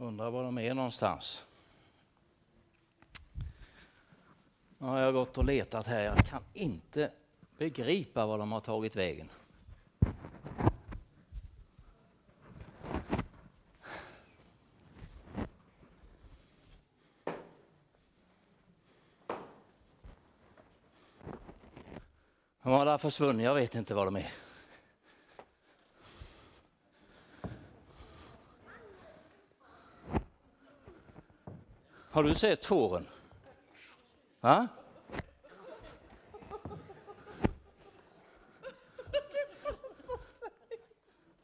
Undrar var de är någonstans. Nu har jag gått och letat här. Jag kan inte begripa var de har tagit vägen. De har försvunnit, jag vet inte var de är. Har du sett fåren? Va?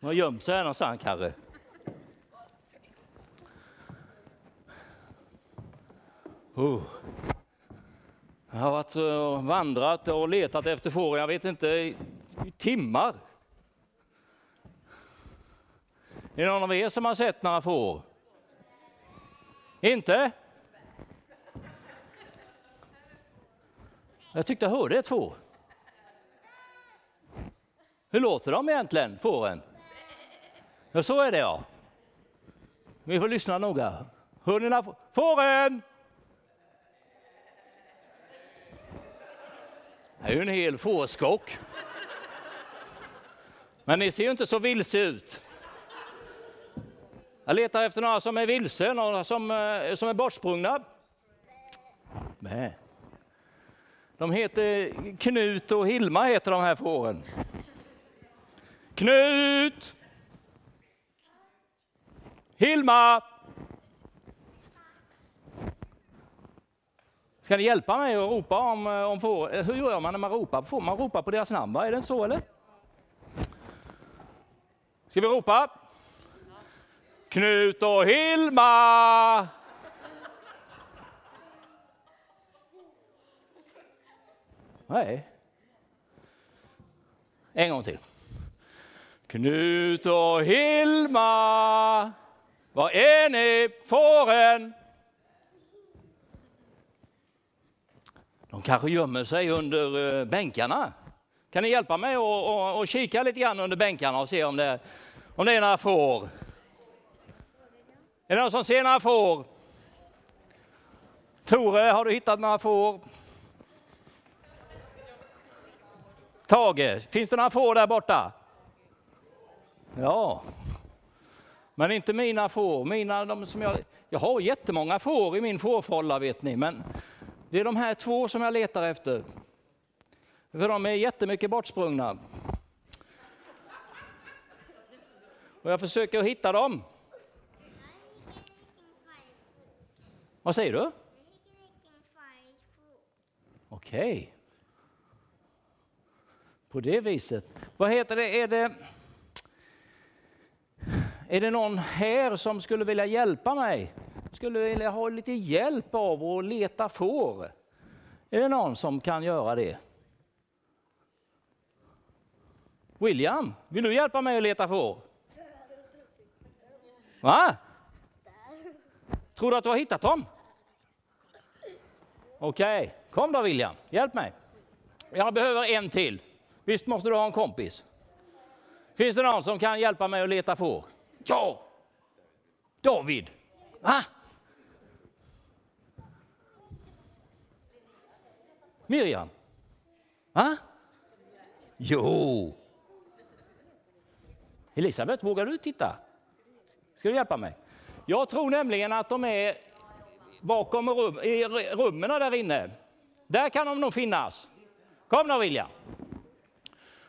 De har gömt sig här någonstans kanske. Oh. Jag har varit och vandrat och letat efter fåren, jag vet inte, i timmar. Är det någon av er som har sett några får? Inte? Jag tyckte jag hörde ett får. Hur låter de egentligen, fåren? Ja, så är det ja. Vi får lyssna noga. Hör ni när fåren? Det är ju en hel fårskock. Men ni ser ju inte så vilse ut. Jag letar efter några som är vilse, några som, eh, som är bortsprungna. Nej. De heter Knut och Hilma heter de här fåren. Knut! Hilma! Ska ni hjälpa mig att ropa om, eh, om får? Eh, hur gör man när man ropar på får? Man ropar på deras namn, va? Är det inte så eller? Ska vi ropa? Knut och Hilma! Nej. En gång till. Knut och Hilma, var är ni, fåren? De kanske gömmer sig under eh, bänkarna. Kan ni hjälpa mig att kika lite grann under bänkarna och se om det, om det är några får? Är det någon som ser några får? Tore, har du hittat några får? Tage, finns det några får där borta? Ja, men inte mina får. Mina, de som jag, jag har jättemånga får i min fårfålla vet ni, men det är de här två som jag letar efter. För de är jättemycket bortsprungna. Och jag försöker hitta dem. Vad säger du? Okej. Okay. På det viset. Vad heter det? Är det... Är det någon här som skulle vilja hjälpa mig? Skulle vilja ha lite hjälp av att leta får? Är det någon som kan göra det? William, vill du hjälpa mig att leta får? Va? Tror du att du har hittat dem? Okej, okay. kom då William, hjälp mig. Jag behöver en till. Visst måste du ha en kompis? Finns det någon som kan hjälpa mig att leta får? Ja! David! Va? Miriam? Va? Jo! Elisabeth, vågar du titta? Ska du hjälpa mig? Jag tror nämligen att de är bakom rum, i rummen där inne. Där kan de nog finnas. Kom då William.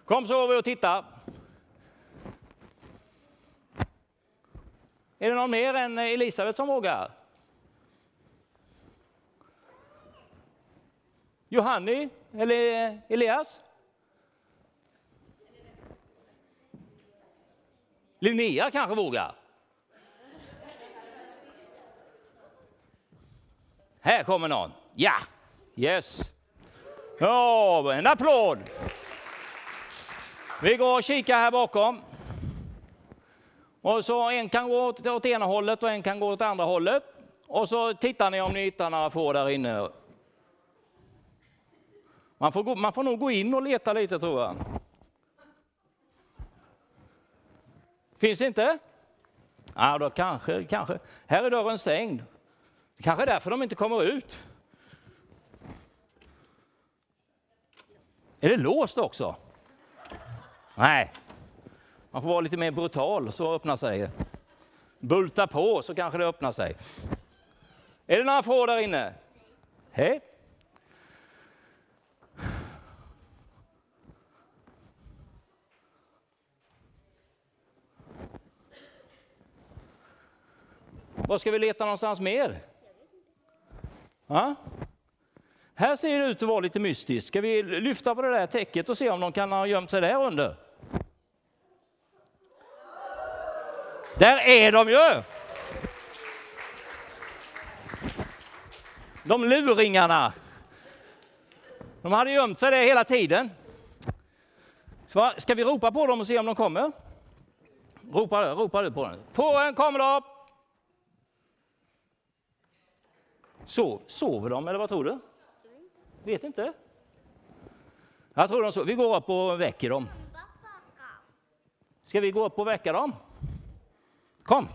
Kom så går vi och tittar. Är det någon mer än Elisabeth som vågar? Johanni eller eh, Elias? Linnea kanske vågar? Här kommer någon. Ja, yes. Ja, en applåd. Vi går och kikar här bakom. Och så en kan gå åt, åt ena hållet och en kan gå åt andra hållet. Och så tittar ni om ni hittar några får där inne. Man får, gå, man får nog gå in och leta lite tror jag. Finns inte? Ja, då kanske, kanske. Här är dörren stängd. Kanske är därför de inte kommer ut. Är det låst också? Nej. Man får vara lite mer brutal så öppnar sig det. Bulta på så kanske det öppnar sig. Är det några frågor där inne? Hej. Var ska vi leta någonstans mer? Ja? Här ser det ut att vara lite mystiskt. Ska vi lyfta på det där täcket och se om de kan ha gömt sig där under? Där är de ju! De luringarna. De hade gömt sig där hela tiden. Ska vi ropa på dem och se om de kommer? Ropa, ropa du på dem. Fåren kommer då! Så, sover de eller vad tror du? Vet inte. Jag tror de sover. Vi går upp och väcker dem. Ska vi gå upp och väcka dem? Kom!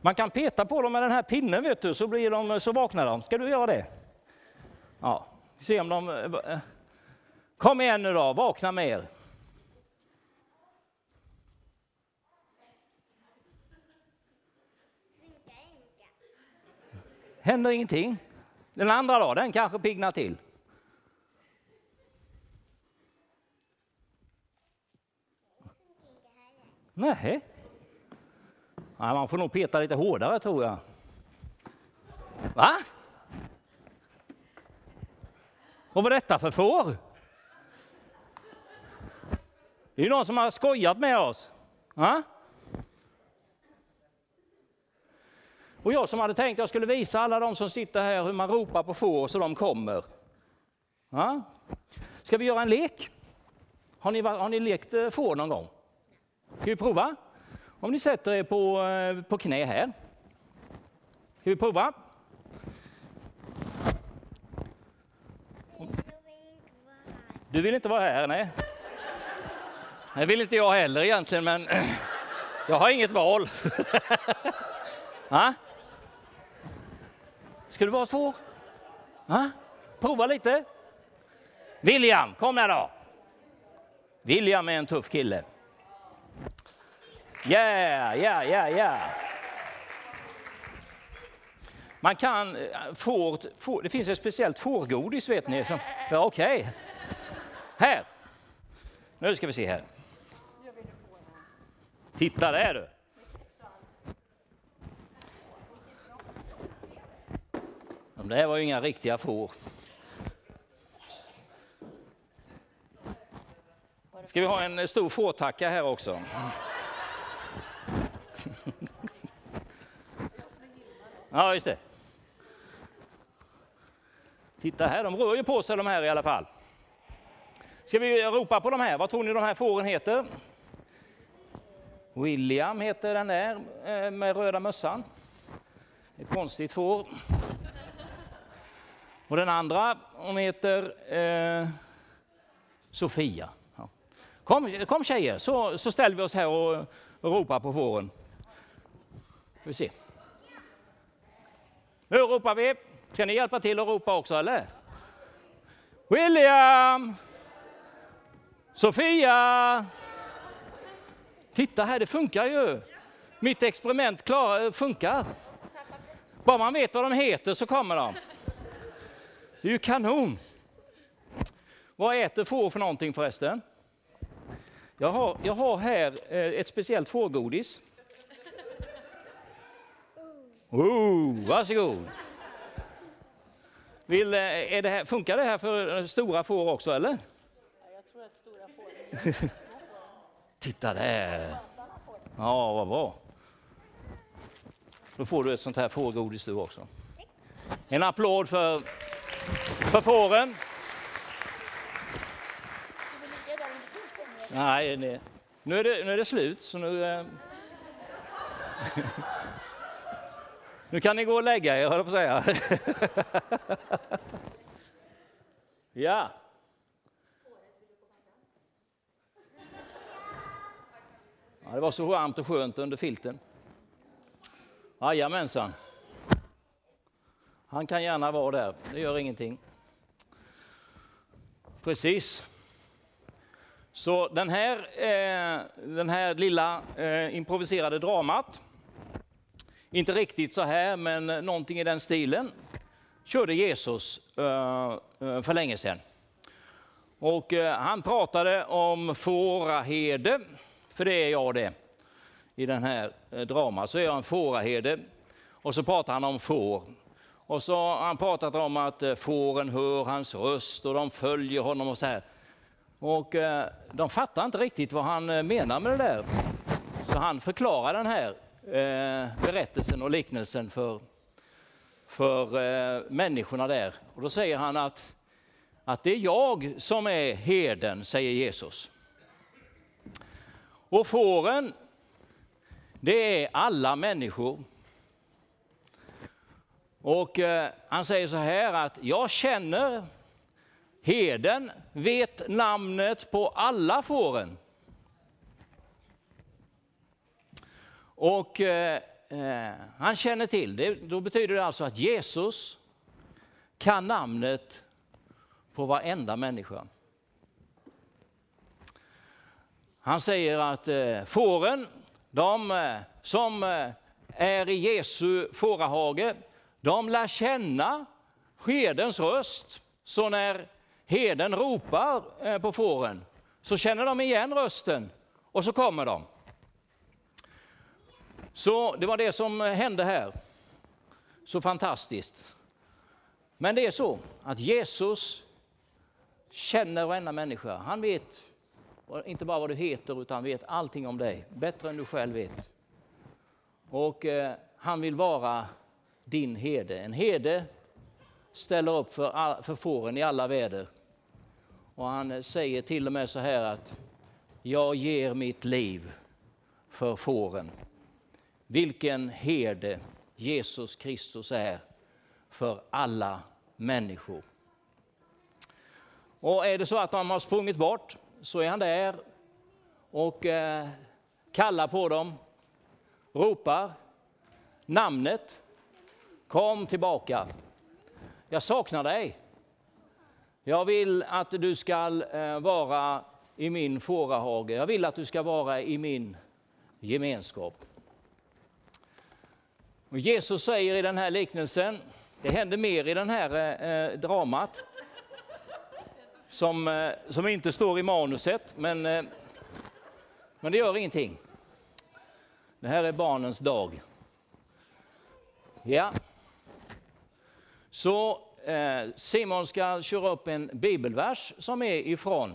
Man kan peta på dem med den här pinnen vet du, så, blir de, så vaknar de. Ska du göra det? Ja, se om de... Eh, kom igen nu då, vakna mer. Händer ingenting. Den andra då, den kanske piggnar till. Nej. Nej, man får nog peta lite hårdare tror jag. Va? Vad var detta för får? Det är ju någon som har skojat med oss. Va? Och jag som hade tänkt att jag skulle visa alla de som sitter här hur man ropar på får så de kommer. Ja? Ska vi göra en lek? Har ni, har ni lekt eh, får någon gång? Ska vi prova? Om ni sätter er på, eh, på knä här. Ska vi prova? Du vill inte vara här, nej. Det vill inte jag heller egentligen, men jag har inget val. Ah? Ska du vara svår? Ah? Prova lite. William, kom här då. William är en tuff kille. Yeah, yeah, yeah, yeah. Man kan, eh, får, får, det finns ett speciellt fårgodis vet ni. Som, ja, Okej. Okay. Här. Nu ska vi se här. Titta där du. Det här var ju inga riktiga får. Ska vi ha en eh, stor fårtacka här också? Ja, just det. Titta här, de rör ju på sig de här i alla fall. Ska vi ropa på de här? Vad tror ni de här fåren heter? William heter den där eh, med röda mössan. Ett konstigt får. Och den andra, hon heter eh, Sofia. Ja. Kom, kom tjejer, så, så ställer vi oss här och, och ropar på fåren. Vi ser. Nu ropar vi. Ska ni hjälpa till att ropa också eller? William! Sofia! Titta här, det funkar ju. Mitt experiment klar, eh, funkar. Bara man vet vad de heter så kommer de. Det är ju kanon. Vad äter får för någonting förresten? Jag har, jag har här eh, ett speciellt fårgodis. Oh, varsågod. Vill, eh, det här, funkar det här för stora får också eller? Ja, jag tror att stora får. Titta där. Ja, vad bra. Då får du ett sånt här fårgodis du också. En applåd för, för fåren. Nej, nej. Nu, är det, nu är det slut så nu... Eh... Nu kan ni gå och lägga er, höll jag på att säga. ja. Ja, det var så varmt och skönt under filten. Jajamensan. Han kan gärna vara där, det gör ingenting. Precis. Så den här, eh, den här lilla eh, improviserade dramat, inte riktigt så här, men eh, någonting i den stilen, körde Jesus eh, eh, för länge sedan. Och han pratade om fåraherde, för det är jag det. I den här dramat så är jag en fåraherde. Och så pratar han om får. Och så har han pratat om att fåren hör hans röst och de följer honom och så här. Och de fattar inte riktigt vad han menar med det där. Så han förklarar den här Eh, berättelsen och liknelsen för, för eh, människorna där. Och då säger han att, att det är jag som är herden, säger Jesus. Och fåren, det är alla människor. Och eh, han säger så här att jag känner herden, vet namnet på alla fåren. Och eh, eh, han känner till det. Då betyder det alltså att Jesus kan namnet på varenda människa. Han säger att eh, fåren, de eh, som eh, är i Jesu fårahage, de lär känna herdens röst. Så när herden ropar på fåren så känner de igen rösten och så kommer de. Så det var det som hände här. Så fantastiskt. Men det är så att Jesus känner varenda människa. Han vet inte bara vad du heter utan vet allting om dig, bättre än du själv vet. Och eh, han vill vara din herde. En herde ställer upp för, all, för fåren i alla väder. Och han säger till och med så här att jag ger mitt liv för fåren. Vilken herde Jesus Kristus är för alla människor. Och är det så att de har sprungit bort så är han där och eh, kallar på dem, ropar namnet Kom tillbaka. Jag saknar dig. Jag vill att du ska eh, vara i min fårahage. Jag vill att du ska vara i min gemenskap. Och Jesus säger i den här liknelsen, det händer mer i den här eh, eh, dramat, som, eh, som inte står i manuset, men, eh, men det gör ingenting. Det här är barnens dag. Ja. Så eh, Simon ska köra upp en bibelvers som är ifrån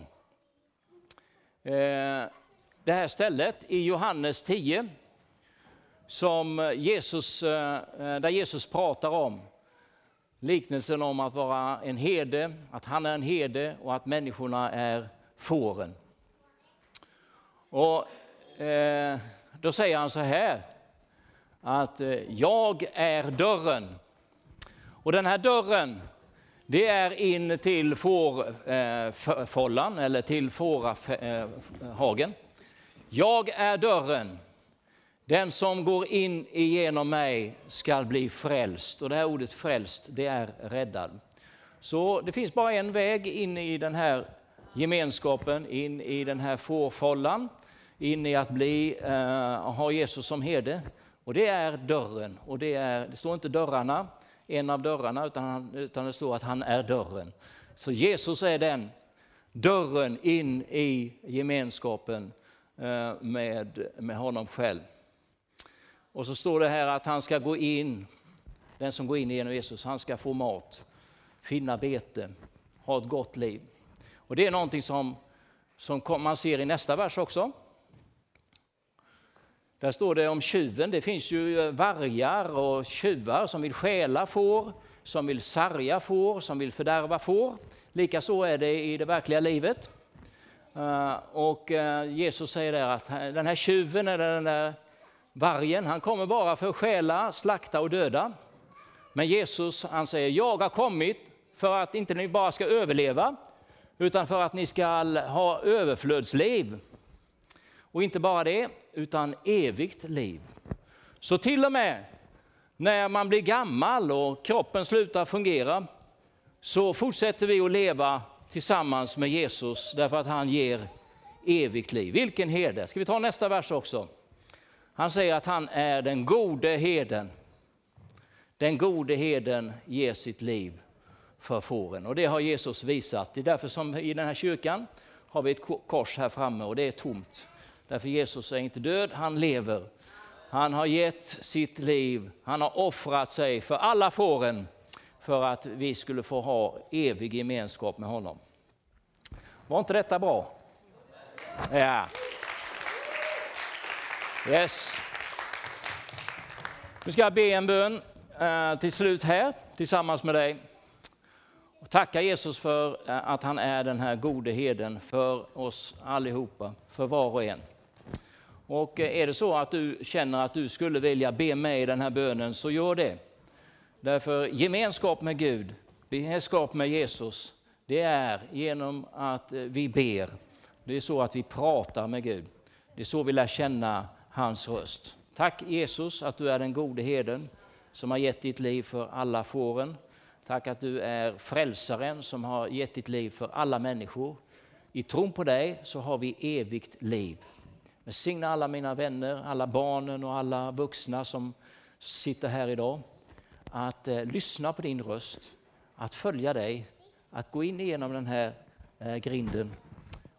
eh, det här stället i Johannes 10 som Jesus, eh, eh, där Jesus pratar om liknelsen om att vara en herde, att han är en herde och att människorna är fåren. Och, eh, då säger han så här att eh, jag är dörren. Och den här dörren, det är in till fårfållan eh, eller till fårahagen. Jag är dörren. Den som går in igenom mig skall bli frälst. Och det här ordet frälst, det är räddad. Så det finns bara en väg in i den här gemenskapen, in i den här fårfållan, in i att bli, uh, ha Jesus som herde. Och det är dörren. Och det, är, det står inte dörrarna, en av dörrarna, utan, utan det står att han är dörren. Så Jesus är den dörren in i gemenskapen uh, med, med honom själv. Och så står det här att han ska gå in, den som går in genom Jesus, han ska få mat, finna bete, ha ett gott liv. Och det är någonting som, som man ser i nästa vers också. Där står det om tjuven, det finns ju vargar och tjuvar som vill stjäla får, som vill sarga får, som vill fördärva får. Likaså är det i det verkliga livet. Eh, och eh, Jesus säger där att den här tjuven, eller den där Vargen han kommer bara för att stjäla, slakta och döda. Men Jesus han säger, jag har kommit för att inte ni bara ska överleva, utan för att ni ska ha överflödsliv. Och inte bara det, utan evigt liv. Så till och med när man blir gammal och kroppen slutar fungera så fortsätter vi att leva tillsammans med Jesus därför att han ger evigt liv. Vilken herde! Ska vi ta nästa vers också? Han säger att han är den gode heden. Den gode heden ger sitt liv för fåren och det har Jesus visat. Det är därför som i den här kyrkan har vi ett kors här framme och det är tomt. Därför Jesus är inte död, han lever. Han har gett sitt liv, han har offrat sig för alla fåren för att vi skulle få ha evig gemenskap med honom. Var inte detta bra? Ja. Yes. Nu ska jag be en bön eh, till slut här tillsammans med dig. Och tacka Jesus för eh, att han är den här gode heden för oss allihopa, för var och en. Och eh, är det så att du känner att du skulle vilja be mig i den här bönen så gör det. Därför gemenskap med Gud, gemenskap med Jesus, det är genom att vi ber. Det är så att vi pratar med Gud. Det är så vi lär känna hans röst. Tack Jesus att du är den gode heden som har gett ditt liv för alla fåren. Tack att du är frälsaren som har gett ditt liv för alla människor. I tron på dig så har vi evigt liv. Välsigna alla mina vänner, alla barnen och alla vuxna som sitter här idag. Att eh, lyssna på din röst, att följa dig, att gå in igenom den här eh, grinden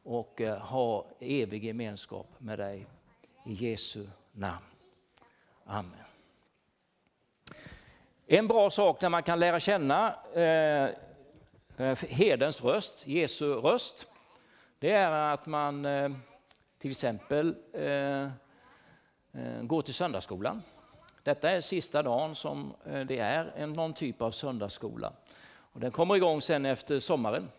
och eh, ha evig gemenskap med dig. I Jesu namn. Amen. En bra sak när man kan lära känna eh, eh herdens röst, Jesu röst, det är att man eh, till exempel eh, eh går till söndagsskolan. Detta är sista dagen som eh, det är en, någon typ av söndagsskola. Och den kommer igång sen efter sommaren.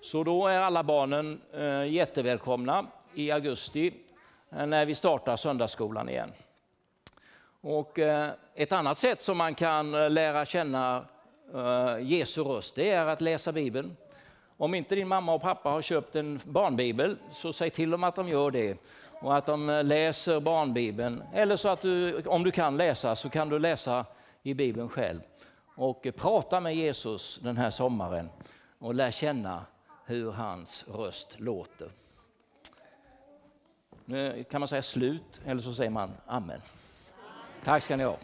Så då är alla barnen jättevälkomna i augusti Eh, när vi startar söndagsskolan igen. Och eh, ett annat sätt som man kan eh, lära känna Jesu röst, det är att läsa Bibeln. Om inte din mamma och pappa har köpt en barnbibel, så säg till dem att de gör det. Och att de läser barnbibeln. Eller så att du, om du kan läsa, så kan du läsa i Bibeln själv. Och prata med Jesus den här sommaren och lär känna hur hans röst låter. Nu kan man säga slut, eller så säger man amen. Tack ska ni ha.